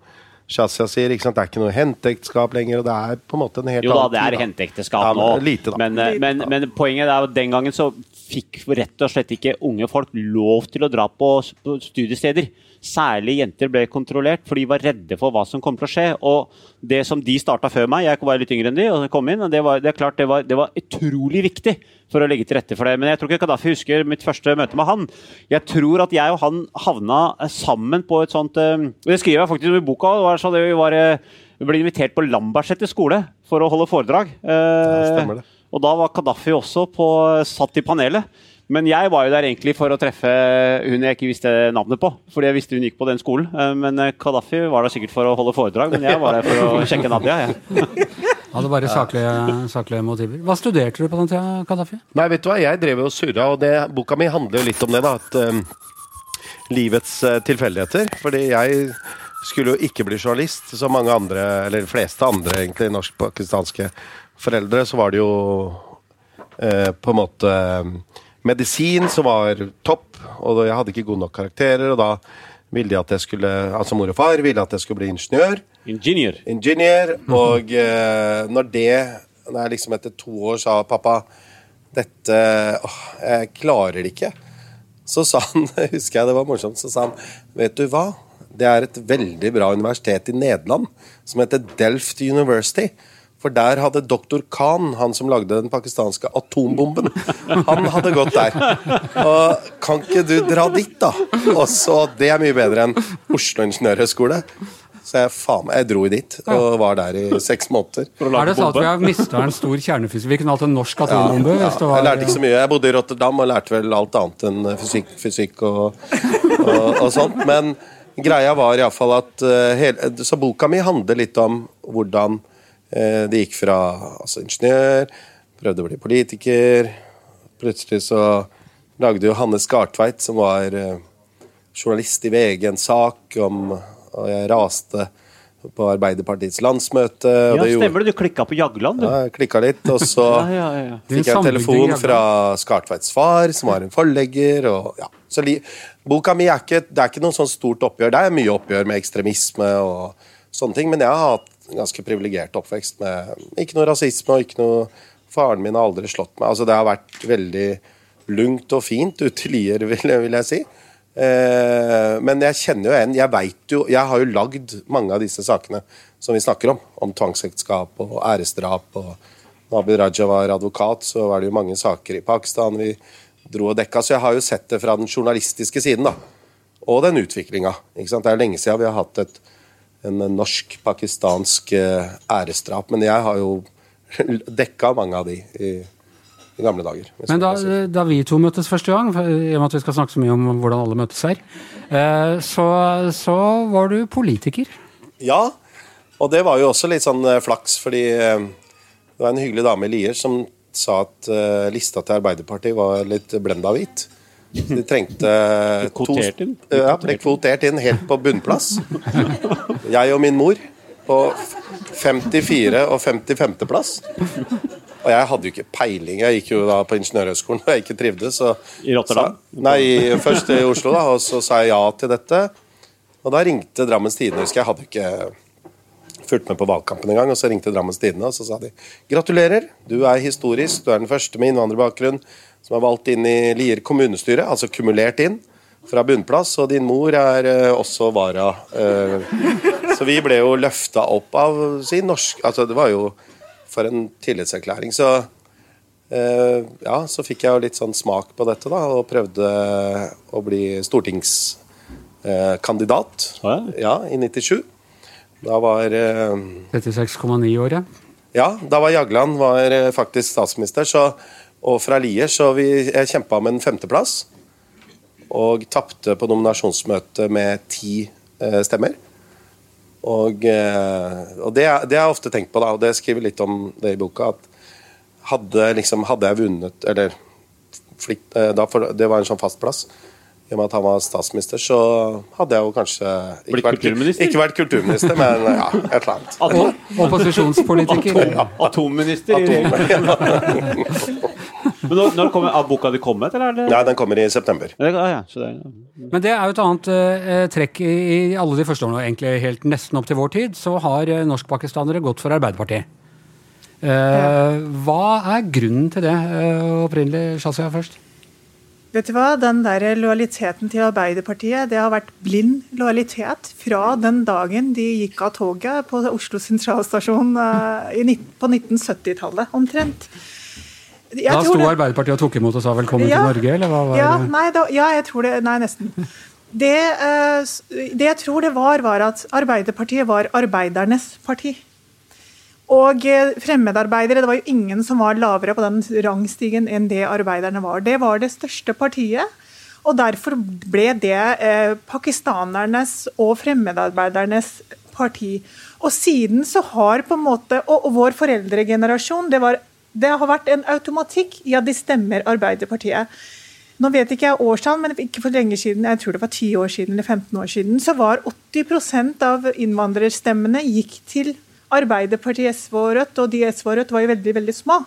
Shazia sier, ikke sant? det er ikke noe henteekteskap lenger. og Det er på en måte en helt Jo da, annen det er henteekteskap Ja, nå. men lite. Men, eh, men, men poenget er at den gangen så fikk rett og slett ikke unge folk lov til å dra på studiesteder. Særlig jenter ble kontrollert, for de var redde for hva som kom til å skje. Og det som de starta før meg, jeg var litt yngre enn de, og kom inn, og det var, det er klart det var, det var utrolig viktig for å legge til rette for det. Men jeg tror ikke Gaddafi husker mitt første møte med han. Jeg tror at jeg og han havna sammen på et sånt eh, Det skriver jeg faktisk om i boka. Det var sånn, det var, eh, vi ble invitert på Lambertseter skole for å holde foredrag. Eh, det. og da var Gaddafi også på, satt i panelet. Men jeg var jo der egentlig for å treffe hun jeg ikke visste navnet på. Fordi jeg visste hun gikk på den skolen. Eh, Men Kadafi var der sikkert for å holde foredrag, men jeg var der for å sjekke Nadia. Jeg. Hadde bare saklige, saklige motiver. Hva studerte du på den tida, Kadafi? Nei, vet du hva, jeg drev jo og surra, og det, boka mi handler jo litt om det, da. At um, livets uh, tilfeldigheter. Fordi jeg skulle jo ikke bli journalist, som mange andre, eller de fleste andre egentlig norsk-pakistanske foreldre, så var det jo uh, på en måte eh, medisin som var topp, og jeg hadde ikke gode nok karakterer, og da ville de at jeg skulle, altså mor og far ville at jeg skulle bli ingeniør Ingeniør. ingeniør, og eh, når det når jeg liksom etter to år sa pappa dette åh, Jeg klarer det ikke. Så sa han, husker jeg det var morsomt, så sa han Vet du hva? Det er et veldig bra universitet i Nederland som heter Delft University. For der hadde doktor Khan, han som lagde den pakistanske atombomben, han hadde gått der. Og kan ikke du dra dit, da? Og så, Det er mye bedre enn Oslo ingeniørhøgskole. Så jeg, faen, jeg dro dit og var der i seks måneder. For å Er det sånn at vi har mista en stor kjernefysiker? Vi kunne hatt en norsk atombombe. Ja, ja. jeg lærte ikke så mye. Jeg bodde i Rotterdam og lærte vel alt annet enn fysikk, fysikk og, og, og sånt. Men greia var iallfall at uh, hele, Så boka mi handler litt om hvordan eh, det gikk fra altså, ingeniør, prøvde å bli politiker Plutselig så lagde jo Hanne Skartveit, som var eh, journalist i VG, en sak om Og jeg raste på Arbeiderpartiets landsmøte. Og Ja, det stemmer det. Du klikka på Jagland, du. ja, jeg klikka litt, og så Ja, ja, ja. Fikk jeg en telefon fra Skartveits far, som var en forlegger. Og, ja. Så li boka mi er ikke, det er ikke noe sånn stort oppgjør. Det er mye oppgjør med ekstremisme og sånne ting, men jeg har hatt ganske privilegert oppvekst med ikke noe rasisme og ikke noe Faren min har aldri slått meg. Altså, det har vært veldig lungt og fint ute i Lier, vil, vil jeg si. Eh, men jeg kjenner jo en Jeg vet jo Jeg har jo lagd mange av disse sakene som vi snakker om. Om tvangsekteskap og æresdrap. og Når Abid Raja var advokat, så var det jo mange saker i Pakistan vi dro og dekka. Så jeg har jo sett det fra den journalistiske siden. da Og den utviklinga. Det er lenge siden vi har hatt et, en norsk-pakistansk eh, æresdrap. Men jeg har jo dekka mange av de i, i gamle dager. Men da, da vi to møttes første gang, i og med at vi skal snakke så mye om hvordan alle møtes her, eh, så, så var du politiker. Ja, og det var jo også litt sånn eh, flaks, fordi det var en hyggelig dame i Lier som sa at lista til Arbeiderpartiet var litt blenda hvit. De trengte to? Ja, ble kvotert inn helt på bunnplass. Jeg og min mor på 54. og 55. plass. Og jeg hadde jo ikke peiling. Jeg gikk jo da på Ingeniørhøgskolen og jeg ikke trivdes. Så I Rotterdam? Sa, nei, først i Oslo, da. Og så sa jeg ja til dette. Og da ringte Drammens Tidende, husker jeg. Jeg hadde ikke fulgt med på valgkampen engang. Og så ringte Drammens Tidende, og så sa de gratulerer, du er historisk. Du er den første med innvandrerbakgrunn som er valgt inn i Lier kommunestyre, altså kumulert inn fra bunnplass. Og din mor er eh, også vara. eh, så vi ble jo løfta opp av si norsk Altså, det var jo for en tillitserklæring. Så eh, ja, så fikk jeg jo litt sånn smak på dette, da, og prøvde å bli stortingskandidat. Ja. Ja, i 97. Da var eh, 36,9 år, ja. ja, da var Jagland var eh, faktisk statsminister, så, og fra Lier, så vi, jeg kjempa om en femteplass. Og tapte på nominasjonsmøtet med ti eh, stemmer. Og, eh, og det, er- det har jeg ofte tenkt på, da, og det skriver litt om det i boka, at hadde, liksom, hadde jeg vunnet Eller flikt, eh, da, for, det var en sånn fast plass. I og med at han var statsminister, så hadde jeg jo kanskje ikke Blitt vært, kulturminister? Ikke vært kulturminister, men ja, et eller annet. Atom, opposisjonspolitiker. atomminister Atom, regjeringen. Men når, når kommer, Har boka di kommet, eller er det Ja, den kommer i september. Ja, ja, så det ja. Men det er jo et annet eh, trekk i, i alle de første årene, og egentlig helt nesten opp til vår tid, så har eh, norskpakistanere gått for Arbeiderpartiet. Eh, hva er grunnen til det, eh, opprinnelig, Shazia først? Vet du hva, Den der lojaliteten til Arbeiderpartiet det har vært blind lojalitet fra den dagen de gikk av toget på Oslo sentralstasjon eh, i, på 1970-tallet omtrent. Da sto det- Arbeiderpartiet og tok imot og sa velkommen Ja. til Norge, eller hva var Ja, det? nei, da, ja, jeg tror det Nei, nesten. Det, eh, det jeg tror det var, var at Arbeiderpartiet var arbeidernes parti. Og eh, fremmedarbeidere, det var jo ingen som var lavere på den rangstigen enn det arbeiderne var. Det var det største partiet. Og derfor ble det eh, pakistanernes og fremmedarbeidernes parti. Og siden så har på en måte Og, og vår foreldregenerasjon, det, var, det har vært en automatikk i at de stemmer Arbeiderpartiet. Nå vet ikke jeg årstall, men ikke for lenge siden, jeg tror det var 10 år siden eller 15 år siden, så var 80% av innvandrerstemmene gikk til Arbeiderpartiet, SV og Rødt, og de SV og Rødt var jo veldig, veldig små.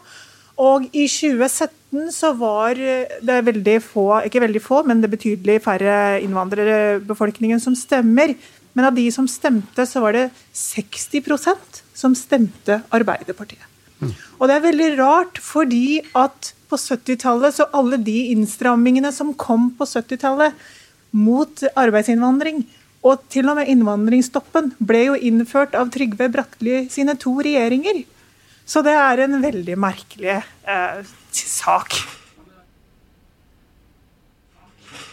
Og i 2017 så var det veldig få, ikke veldig få, men det betydelig færre innvandrerbefolkningen som stemmer. Men av de som stemte, så var det 60% som stemte Arbeiderpartiet. Og det er veldig rart, fordi at på 70-tallet, så alle de innstrammingene som kom på 70-tallet mot arbeidsinnvandring, og til og med innvandringsstoppen, ble jo innført av Trygve Bratteli sine to regjeringer. Så det er en veldig merkelig eh, sak.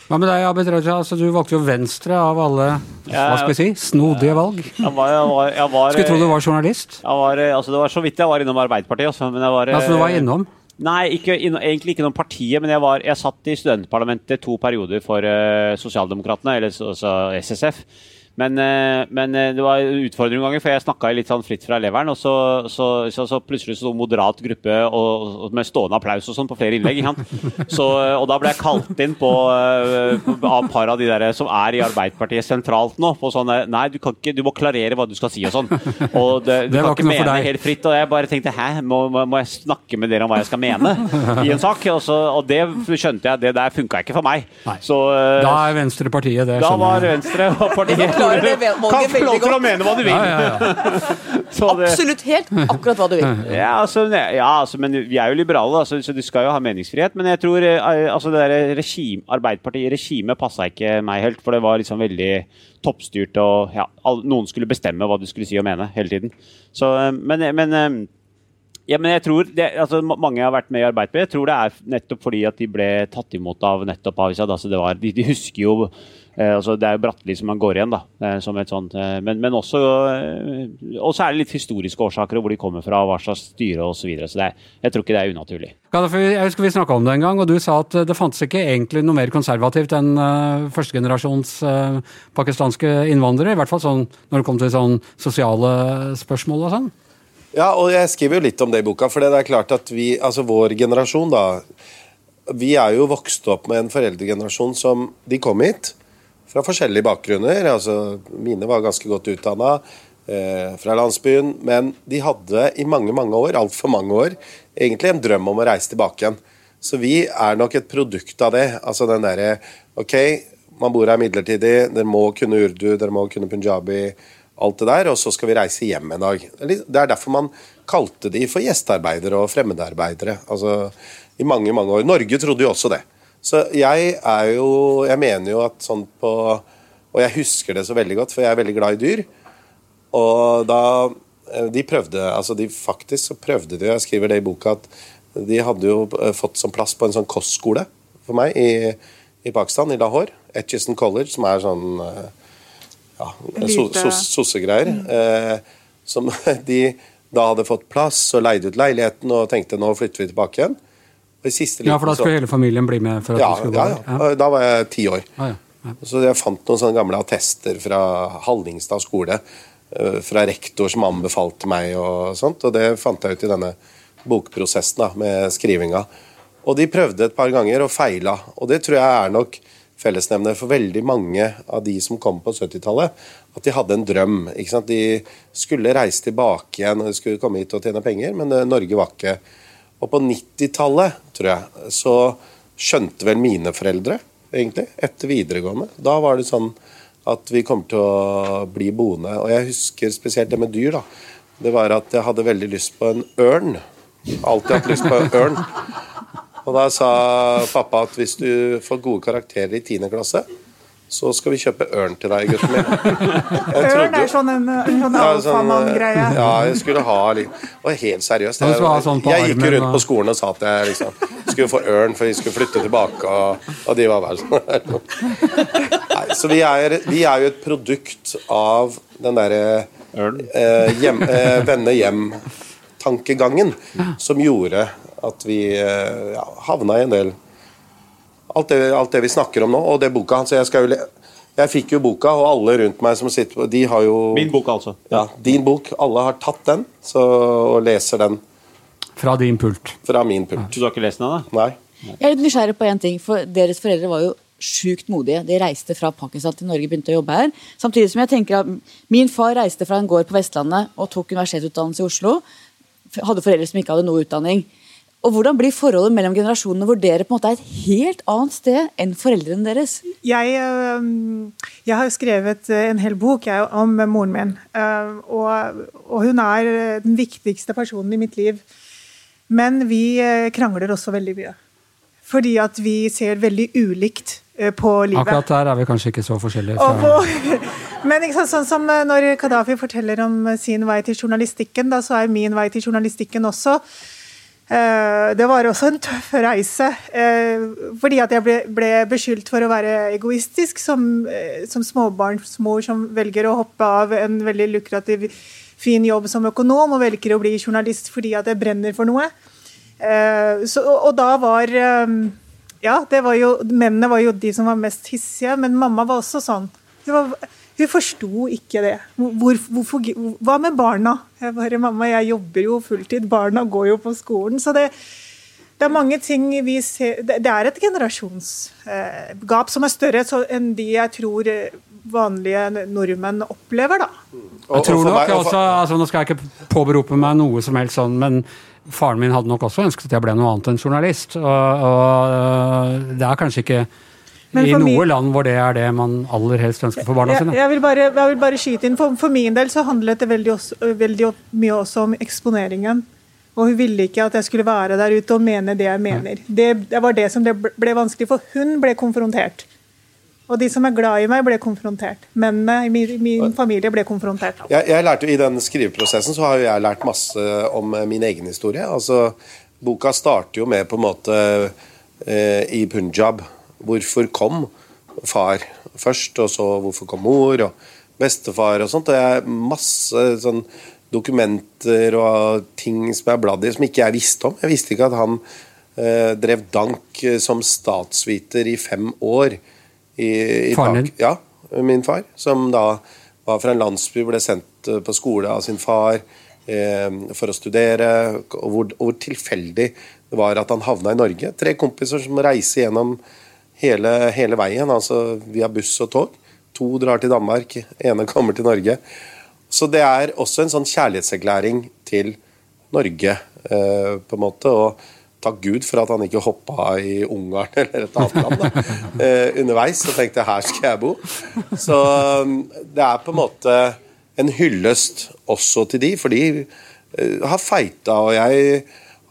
Hva med deg, Abid Raja? Altså, du valgte jo Venstre av alle hva skal vi si, snodige valg. Jeg var, jeg var, jeg var, Skulle tro du var journalist. jeg var, altså, det var så vidt jeg var innom Arbeiderpartiet. Også, men jeg var, Altså, du var innom. Nei, ikke, egentlig ikke noe partiet, men jeg, var, jeg satt i studentparlamentet to perioder for uh, Sosialdemokratene, eller så, så SSF. Men, eh, men eh, det var en utfordring noen ganger, for jeg snakka litt sånn fritt fra leveren. Og så, så, så, så plutselig så moderat gruppe og, og med stående applaus og sånn på flere innlegg. Eh, og da ble jeg kalt inn på, av par av de der som er i Arbeiderpartiet sentralt nå. På sånne Nei, du, kan ikke, du må klarere hva du skal si og sånn. Og det, du Det kan ikke mene helt fritt. Og jeg bare tenkte hæ, må, må, jeg snakke med dere om hva jeg skal mene i en sak? Og, så, og det skjønte jeg, det der funka ikke for meg. Nei. Så Da er Venstre partiet, det da var. Venstre partiet forklarer det valget Kan få lov til å mene hva du vil. Ja, ja, ja. Så det- Absolutt helt akkurat hva du vil. ja, altså, ja, altså, men vi er jo liberale, altså, så du skal jo ha meningsfrihet. Men jeg tror eh, altså, det der regime, Arbeiderpartiet-regimet passa ikke meg helt. For det var liksom veldig toppstyrt, og ja, noen skulle bestemme hva du skulle si og mene hele tiden. Så, eh, men, men eh, ja, men jeg tror det, altså, Mange har vært med i Arbeiderpartiet. Jeg tror det er nettopp fordi at de ble tatt imot av nettopp avisa. Altså, det var, de, de husker jo eh, altså, Det er jo Bratteli som man går igjen, da. Eh, som et sånt, eh, men, men også eh, Og så er det litt historiske årsaker, hvor de kommer fra, hva slags styre osv. Så, videre. så det jeg tror ikke det er unaturlig. Jeg husker vi snakka om det en gang, og du sa at eh, det fantes ikke egentlig noe mer konservativt enn uh, førstegenerasjons uh, pakistanske innvandrere. I hvert fall sånn når det kom til sånn sosiale spørsmål og sånn. Ja, og jeg skriver jo litt om det i boka, for det er klart at vi, altså vår generasjon da, vi er jo vokst opp med en foreldregenerasjon som, de kom hit fra forskjellige bakgrunner, altså mine var ganske godt utdannet eh, fra landsbyen, men de hadde i mange, mange år, alt for mange år, egentlig en drøm om å reise tilbake igjen. Så vi er nok et produkt av det, altså den derre, ok, man bor her midlertidig, dere må kunne urdu, dere må kunne punjabi, alt det der, og så skal vi reise hjem en dag. Det er derfor man kalte de for gjestearbeidere og fremmedarbeidere. Altså, I mange, mange år. Norge trodde jo også det. Så jeg er jo Jeg mener jo at sånn på Og jeg husker det så veldig godt, for jeg er veldig glad i dyr. Og da eh, De prøvde altså de Faktisk så prøvde de, jeg skriver det i boka, at de hadde jo eh, fått sånn plass på en sånn kostskole for meg i, i Pakistan, i Lahore. Etchison College, som er sånn eh, ja, sossegreier. Eh, som de da hadde fått plass og leide ut leiligheten og tenkte nå flytter vi tilbake igjen. Og i siste Ja, for da liten skulle hele familien bli med? for at ja, ja, ja. Da var jeg ti år. Ah, ja. Ja. Så jeg fant noen sånne gamle attester fra Hallingstad skole. eh, Fra rektor som anbefalte meg og sånt. Og det fant jeg ut i denne bokprosessen da, med skrivinga. Og de prøvde et par ganger og feila. Og det tror jeg er nok fellesnevner for veldig mange av de som kom på 70-tallet. At de hadde en drøm. De skulle reise tilbake igjen og skulle komme hit og tjene penger, men eh, Norge var ikke Og på 90-tallet, tror jeg, så skjønte vel mine foreldre, egentlig, etter videregående. Da var det sånn at vi kom til å bli boende. Og jeg husker spesielt det med dyr, da. Det var at jeg hadde veldig lyst på en ørn. Alltid hatt lyst på en ørn. Og da sa pappa at hvis du får gode karakterer i 10. klasse, så skal vi kjøpe ørn til deg, gutten min. Ørn trodde- er sånn en, en sånn ja, sånn, alfamann-greie. Ja, jeg skulle ha litt Og helt seriøst. Ha sånn på jeg gikk jo rundt på skolen og sa at jeg liksom skulle få ørn, for vi skulle flytte tilbake, og, og de var bare sånn Nei, Så vi er, vi er jo et produkt av den derre eh, hjem, eh, vende hjem-tankegangen som gjorde at vi eh, ja, havna i en del alt det, alt det vi snakker om nå, og det boka hans. Jeg, jo jeg fikk jo boka, og alle rundt meg som sitter på De har jo Min bok, altså. ja, din bok. Alle har tatt den så, og leser den Fra din pult. fra min pult. Du har ikke lest den ennå? Nei. Jeg er litt nysgjerrig på en ting, for Deres foreldre var jo sjukt modige. De reiste fra Pakistan til Norge begynte å jobbe her. Samtidig som jeg tenker at Min far reiste fra en gård på Vestlandet og tok universitetsutdannelse i Oslo. Hadde foreldre som ikke hadde noe utdanning. Og Hvordan blir forholdet mellom generasjonene hvor dere på en måte er et helt annet sted enn foreldrene deres? Jeg, øhm, jeg har skrevet øh, en hel bok jeg, om moren min. øh, Og, og hun er den viktigste personen i mitt liv. Men vi eh, krangler også veldig mye. Fordi at vi ser veldig ulikt eh, på livet. Akkurat der er vi kanskje ikke så forskjellige. Fra, men sant, sånn som eh, når Kadafi forteller om eh, sin vei til journalistikken, da så er min vei til journalistikken også eh, Det var også en tøff reise. fordi at jeg ble, beskyldt for å være egoistisk som, som småbarnsmor som velger å hoppe av en veldig lukrativ, fin jobb som økonom og velger å bli journalist fordi at jeg brenner for noe. Så, og, da var Ja, var jo, mennene var jo de som var mest hissige, men mamma var også sånn. Det var, hun forsto ikke det. Hvor, hvorfor, hva med barna? Jeg bare, mamma, jeg jobber jo fulltid, barna går jo på skolen. Så det, det er mange ting vi ser Det, er et generasjonsgap som er større enn de jeg tror eh, vanlige nordmenn opplever, da. Jeg tror nok også, altså Nå skal jeg ikke påberope meg noe som helst sånn, men faren min hadde nok også ønsket at jeg ble noe annet enn journalist. Og, og øh, det er kanskje ikke i for noe min- land hvor det er det man aller helst ønsker for barna Jeg, sine. jeg, vil bare, jeg vil bare skyte inn. For, for min del så handlet det veldig, også, veldig mye også om eksponeringen. Og hun ville ikke at jeg skulle være der ute og mene det jeg mener. Det, det var det som ble, ble vanskelig, for hun ble konfrontert. Og de som er glad i meg, ble konfrontert. Mennene i min, min familie ble konfrontert. Jeg, jeg lærte jo I den skriveprosessen så har jo jeg lært masse om eh, min egen historie. Altså, Boka starter jo med på en måte eh, i Punjab. Hvorfor kom far først, og så hvorfor kom mor og bestefar og sånt. Det er masse sånn dokumenter og ting som jeg har bladd i som ikke jeg visste om. Jeg visste ikke at han eh, drev dank eh, som statsviter i fem år. I, i Faren din? Ja, min far. Som da var fra en landsby, ble sendt eh, på skole av sin far eh, for å studere. Og hvor, og hvor tilfeldig det var at han havna i Norge. Tre kompiser som reiser gjennom hele, hele veien, altså via buss og tog. To drar til Danmark, ene kommer til Norge. Så det er også en sånn kjærlighetserklæring til Norge, eh, på en måte. og Takk Gud for at han ikke hoppa i Ungarn eller et annet land da, eh, underveis og tenkte her skal jeg bo. Så um, det er på en måte en hyllest også til de, for de eh, har feita. Og jeg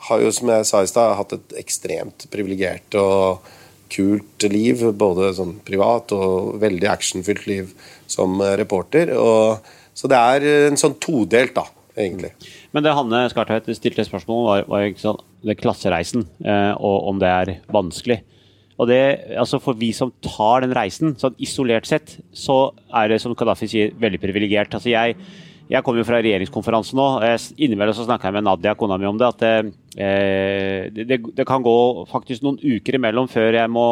har jo, som jeg sa i stad, hatt et ekstremt privilegert og kult liv. Både sånn privat og veldig actionfylt liv som eh, reporter. Og, så det er en sånn todelt, da, egentlig. Men det Hanne Skartveit stilte spørsmål var, var ikke sånn, det klassereisen, eh, og om det er vanskelig. Og det, altså For vi som tar den reisen, sånn isolert sett, så er det som Kadafi sier, veldig privilegert. Altså jeg, jeg kommer jo fra regjeringskonferansen nå. jeg- Innimellom så snakka jeg med Nadia, kona mi, om det. At eh, det, det, det kan gå faktisk noen uker imellom før jeg må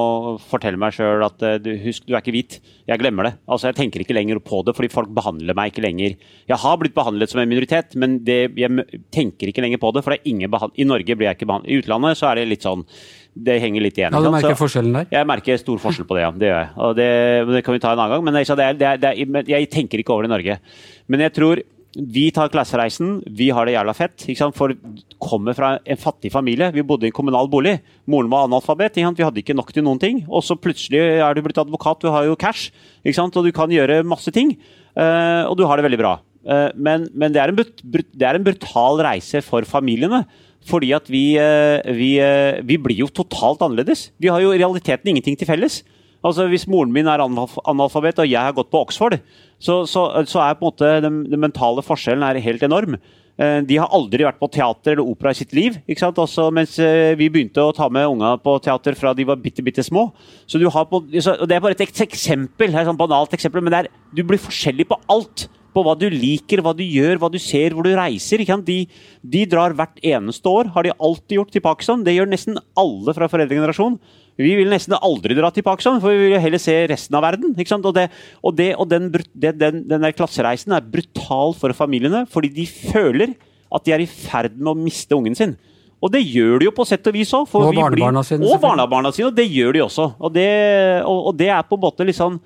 fortelle meg sjøl at eh, husk, du er ikke hvit. Jeg glemmer det. Altså Jeg tenker ikke lenger på det, fordi folk behandler meg ikke lenger Jeg har blitt behandlet som en minoritet, men det, jeg tenker ikke lenger på det. For det er ingen behand I Norge blir jeg ikke behandlet. I utlandet så er det litt sånn Det henger litt igjen. Ja, du merker Så- forskjellen der? jeg merker stor forskjell på det, ja. Det gjør jeg. Og det, det kan vi ta en annen gang. Men det, er- det er, det er, jeg tenker ikke over det i Norge. Men jeg tror vi tar klassereisen, vi har det jævla fett. For kommer fra en fattig familie. Vi bodde i en kommunal bolig. Moren var analfabet. Vi hadde ikke nok til noen ting. Og så plutselig er du blitt advokat, du har jo cash. Og du kan gjøre masse ting. Eh, og du har det veldig bra. Eh, men men det, er det er en brutal reise for familiene. Fordi at vi, eh, vi, vi blir jo totalt annerledes. Vi har jo i realiteten ingenting til felles. Altså Hvis moren min er analfabet og jeg har gått på Oxford, så, så, så er på en måte den, den mentale forskjellen er helt enorm. Eh, De har aldri vært på teater eller opera i sitt liv. ikke sant? Også mens eh, vi begynte å ta med unga på teater fra de var bitte, bitte små. Så du har på, så, og Det er bare et eksempel, et sånn banalt eksempel, men det er, du blir forskjellig på alt. På hva du liker, hva du gjør, hva du ser, hvor du reiser. De, de drar hvert eneste år, har de alltid gjort til Pakistan. Det gjør nesten alle fra foreldregenerasjonen. Vi vil nesten aldri dra til Pakistan, for vi vil jo heller se resten av verden. Og, det, og, det, og den, det, den, den der klassereisen er brutal for familiene, fordi de føler at de er i ferd med å miste ungen sin. Og det gjør de jo på sett og vis òg. Og barnebarna sine, Og barnebarna sine, og det gjør de også. Og det, og, og det er på en måte litt sånn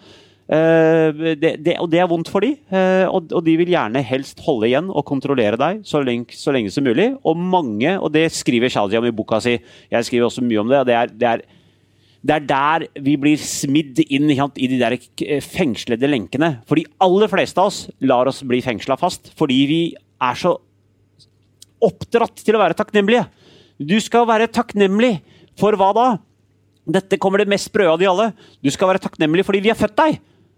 det, det, og det er vondt for de, eh, og, og de vil gjerne helst holde igjen og kontrollere deg så lenge, så lenge som mulig. Og mange, og det skriver Shadi om i boka si, jeg skriver også mye om det, og det er, det er det er der vi blir smidd inn i de der k- fengslede lenkene. For de aller fleste av oss lar oss bli fengsla fast fordi vi er så oppdratt til å være takknemlige. Du skal være takknemlig for hva da? Dette kommer det mest sprø av de alle. Du skal være takknemlig fordi vi har født deg.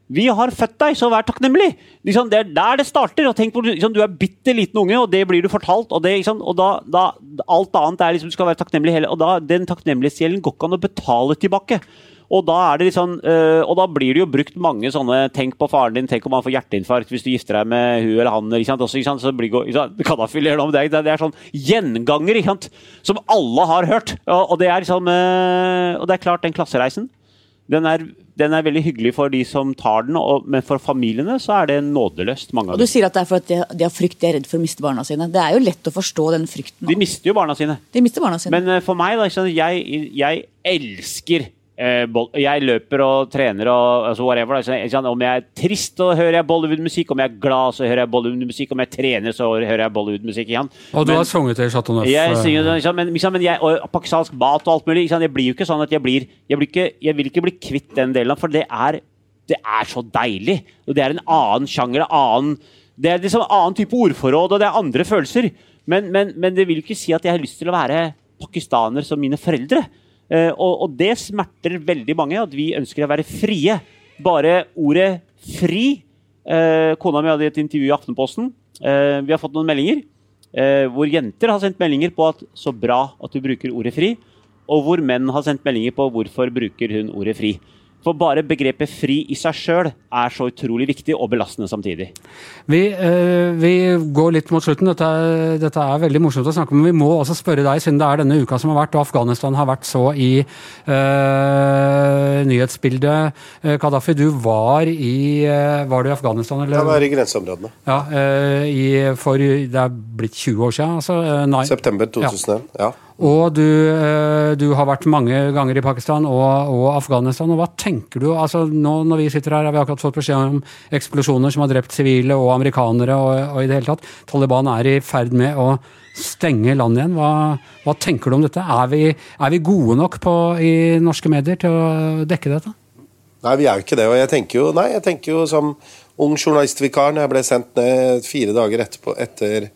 Vi har født deg, så vær takknemlig! Liksom, det er der det starter. og tenk på, liksom, Du er bitte liten unge, og det blir du fortalt. Og, det, liksom, og da, da, Alt annet er liksom, du skal være takknemlig hele, og da, Den takknemlighetsgjelden går ikke an å betale tilbake. Og da, er det liksom, øh, og da blir det jo brukt mange sånne 'tenk på faren din', 'tenk om han får hjerteinfarkt hvis du gifter deg med hun eller han'. Ikke sant? Også, ikke sant? Så blir, ikke sant? Det. Det er sånn gjenganger ikke sant? som alle har hørt. Og, og, det er liksom, øh, og det er klart, den klassereisen den er, den er, veldig hyggelig for de som tar den, og, men for familiene så er det nådeløst. mange av Og Du sier at det er for at de, de har frykt, de er redd for å miste barna sine. Det er jo lett å forstå den frykten. De mister jo barna sine. De mister barna sine. Men uh, for meg, da, jeg, jeg elsker Eh, jeg løper og trener og altså whatever. Om jeg er trist, så hører jeg Bollywood-musikk. Om jeg er glad, så hører jeg Bollywood-musikk. Om jeg trener, så hører jeg Bollywood-musikk igjen. Og du men, har sunget i Chateau Neuf? Jeg synger, men, men jeg, og pakistansk mat og alt mulig. Jeg blir jo ikke sånn at jeg blir jeg, blir ikke, jeg vil ikke bli kvitt den delen, for det er, det er så deilig. Og det er en annen sjanger. Annen, det er liksom en annen type ordforråd, og det er andre følelser. Men, men, men det vil ikke si at jeg har lyst til å være pakistaner som mine foreldre. Uh, og, og, det smerter veldig mange, at vi ønsker å være frie. Bare ordet 'fri' uh, Kona mi hadde et intervju i Aftenposten. Uh, vi har fått noen meldinger hvor jenter har sendt meldinger på at 'så bra at du bruker ordet fri', og hvor menn har sendt meldinger på 'hvorfor bruker hun ordet fri'. For bare begrepet fri i seg sjøl er så utrolig viktig og belastende samtidig. Vi, øh, vi går litt mot slutten. Dette er, dette er, veldig morsomt å snakke om. Men vi må også spørre deg, siden det er denne uka som har vært, og Afghanistan har vært så i øh, nyhetsbildet. Kadafi, du var i Var du i Afghanistan? Eller? Jeg var i grenseområdene. Ja, øh, i, for Det er blitt 20 år siden? Altså, nei. September 2001, ja. ja. Og du, eh, du, har vært mange ganger i Pakistan og, og, Afghanistan. og Hva tenker du? Altså nå Når vi sitter her, har vi akkurat fått beskjed om eksplosjoner som har drept sivile og amerikanere. Og, og i det hele tatt. Taliban er i ferd med å stenge landet igjen. Hva, hva tenker du om dette? Er vi, er vi gode nok på, i norske medier til å dekke dette? Nei, vi er jo ikke det. Og jeg tenker jo, nei, jeg tenker jo som ung journalistvikar når jeg ble sendt ned fire dager etterpå, etter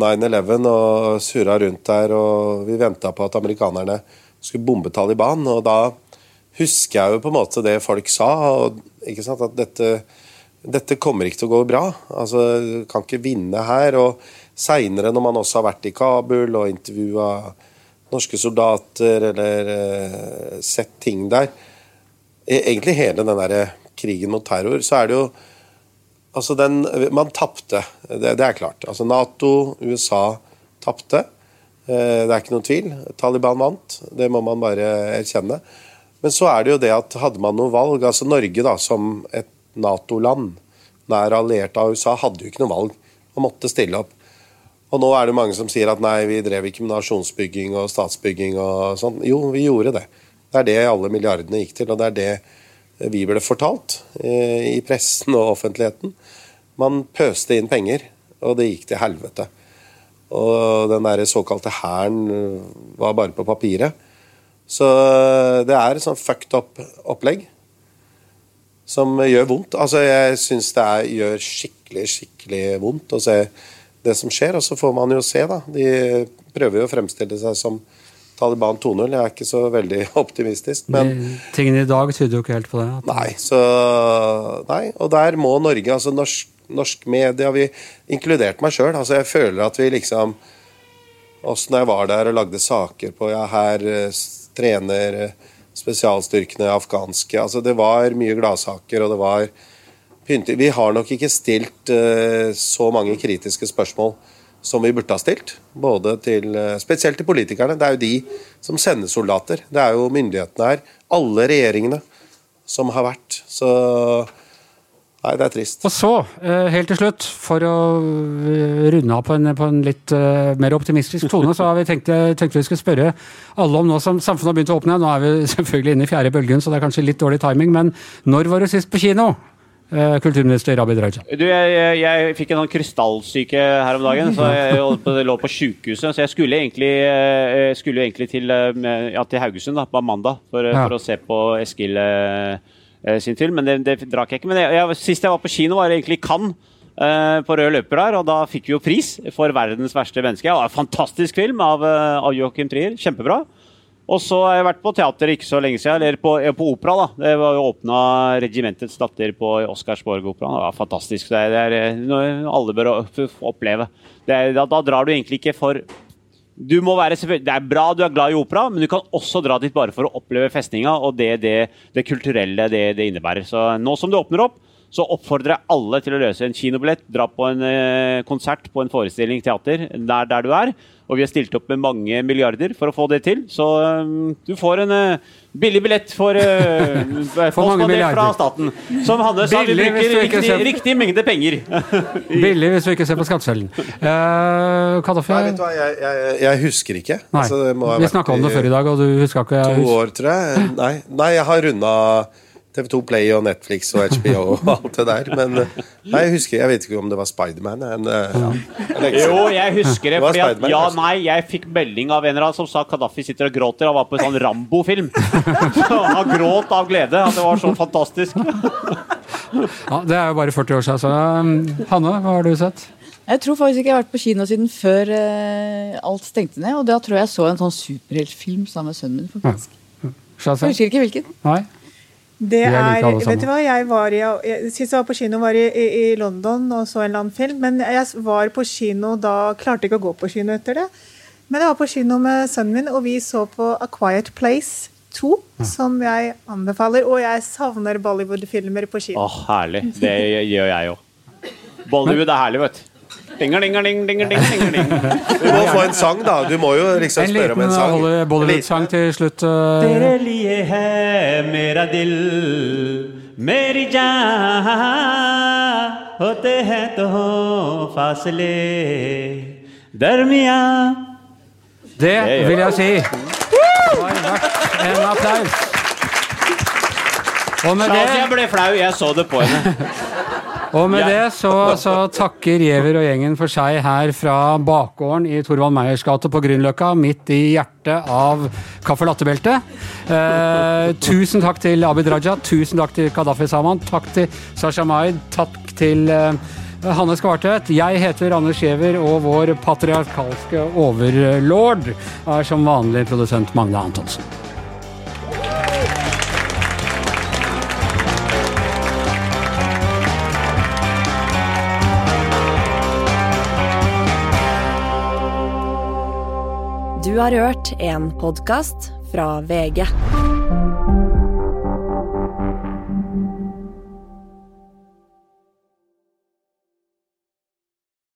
9-11 og surra rundt der, og vi venta på at amerikanerne skulle bombe Taliban. Og da husker jeg jo på en måte det folk sa, og, at dette, dette, kommer ikke til å gå bra. Altså, kan ikke vinne her. Og seinere, når man også har vært i Kabul og intervjua norske soldater eller uh, sett ting der e, Egentlig hele den der krigen mot terror, så er det jo Altså den, man tapte, det, det, er klart. Altså Nato, USA tapte. Eh, det er ikke noen tvil. Taliban vant. Det må man bare erkjenne. Men så er det jo det at hadde man noe valg altså Norge da, som et Nato-land, nær alliert av USA, hadde jo ikke noe valg. Man måtte stille opp. Og nå er det mange som sier at nei, vi drev ikke med nasjonsbygging og statsbygging og sånn. Jo, vi gjorde det. Det er det alle milliardene gikk til, og det er det vi ble fortalt eh, i pressen og offentligheten. Man pøste inn penger, og det gikk til helvete. Og den der såkalte hæren eh, var bare på papiret. Så eh, det er et sånn fucked up opplegg som gjør vondt. Altså, jeg syns det er, gjør skikkelig, skikkelig vondt å se det som skjer. Og så får man jo se, da. De prøver jo å fremstille seg som Taliban 2-0. Jeg er ikke så veldig optimistisk. Men Tingene i dag tyder jo ikke helt på det. Nei, så, nei, og der må Norge, altså norsk, norsk media vi, Inkludert meg sjøl. Altså jeg føler at vi liksom når jeg var der og lagde saker på ja, her eh, trener spesialstyrkene afghanske altså Det var mye gladsaker, og det var pyntig. Vi har nok ikke stilt uh, så mange kritiske spørsmål som vi burde ha stilt. Både til, uh, spesielt til politikerne. Det er jo de som sender soldater. Det er jo myndighetene her. Alle regjeringene som har vært. Så Nei, det er trist. Og så, eh, helt til slutt, for å eh, runde av på en, på en litt uh, mer optimistisk tone, så har vi tenkt, tenkt vi skulle spørre alle om nå som samfunnet har begynt å åpne. Nå er vi selvfølgelig inne i fjerde bølgen, så det er kanskje litt dårlig timing, men når var du sist på kino? Eh, kulturminister Abid Raja. Du, jeg, jeg, jeg, fikk en sånn krystallsyke her om dagen, så jeg lå på sjukehuset. Så jeg skulle egentlig, eh, skulle egentlig til, eh, ja, til, Haugesund da, på mandag for, ja. for, å se på Eskil sin film, men det, det drakk jeg ikke. Men jeg, sist jeg var på kino, var egentlig Cannes. eh, på rød løper der, og da fikk vi jo pris for 'Verdens verste menneske'. Ja, fantastisk film av, eh, av Joachim Trier. Kjempebra. Og så har jeg vært på teater ikke så lenge siden, eller på, eh, på opera. da. Det var jo åpna 'Regimentets datter' på Oscarsborg-operaen. Det var fantastisk. Det er, det er eh, noe alle bør oppleve. Er, da, da drar du egentlig ikke for du må være Det er bra du er glad i opera, men du kan også dra dit bare for å oppleve festninga og det, det, det kulturelle det, det innebærer. Så nå som det åpner opp, så oppfordrer jeg alle til å løse en kinobillett. Dra på en eh, konsert på en forestilling teater der, der du er. Og vi har stilt opp med mange milliarder for å få det til. Så um, du får en uh, billig billett for, uh, mange milliarder. fra staten. Som Hanne sa, vi Billig hvis bruker riktig, ser- riktig mengde penger. Billig hvis du ikke ser på skatteseddelen. Uh, Kaddafi Nei, vet du hva, jeg, jeg, jeg husker ikke. Altså, det må ha Vi snakka om det før i dag, og du huska ikke To år, tror jeg. Nei, Nei jeg har runda TV2 Play og Netflix og HBO og alt det der. Men eh, nei, jeg husker Jeg vet ikke om det var Spiderman. men, eh, Ja. Jo, jeg husker det. Det fordi at, ja, nei, jeg fikk melding av en eller annen som sa Kadafi sitter og gråter. Han var på en sånn Rambo-film. Han gråt av glede. At det var så fantastisk. Ja, det er jo bare 40 år siden. Så um, Hanne, hva har du sett? Jeg tror faktisk ikke jeg har vært på kino siden før eh, alt stengte ned. Og da tror jeg jeg så en sånn superheltfilm sammen med sønnen min. faktisk. Jeg husker ikke hvilken. Nei? Det er like alle sammen. vet du hva, jeg var i, jeg, Sist jeg var på kino, var i, i, i London og så en eller annen film. Men jeg var på kino da Klarte ikke å gå på kino etter det. Men jeg var på kino med sønnen min, og vi så på A Quiet Place 2, som jeg anbefaler. Og jeg savner Bollywood-filmer på kino. Å, herlig. Det gjør jeg òg. Bollywood er herlig, vet du. Dinger, dinger, ding, dinger, dinger, dinger, Du må få en sang, da. Du må jo liksom spørre om en sang. En liten Bollywood-sang til slutt. Eh. Tere liye mera dil, meri jaan, hote hai to fasle, darmiya. Det vil jeg si. En applaus. Og med det Jeg ble flau. Jeg så det på henne og med det så, så takker Giæver og gjengen for seg her fra bakgården i Torvald Meyers gate på Grünerløkka, midt i hjertet av caffè latte-beltet. Eh, tusen takk til Abid Raja, tusen takk til Kadafi Saman, takk til Sasha Maid, takk til eh, Hanne Skvartvedt. Jeg heter Anders Giæver, og vår patriarkalske overlord er som vanlig produsent Magne Antonsen. Har hørt en podkast fra VG.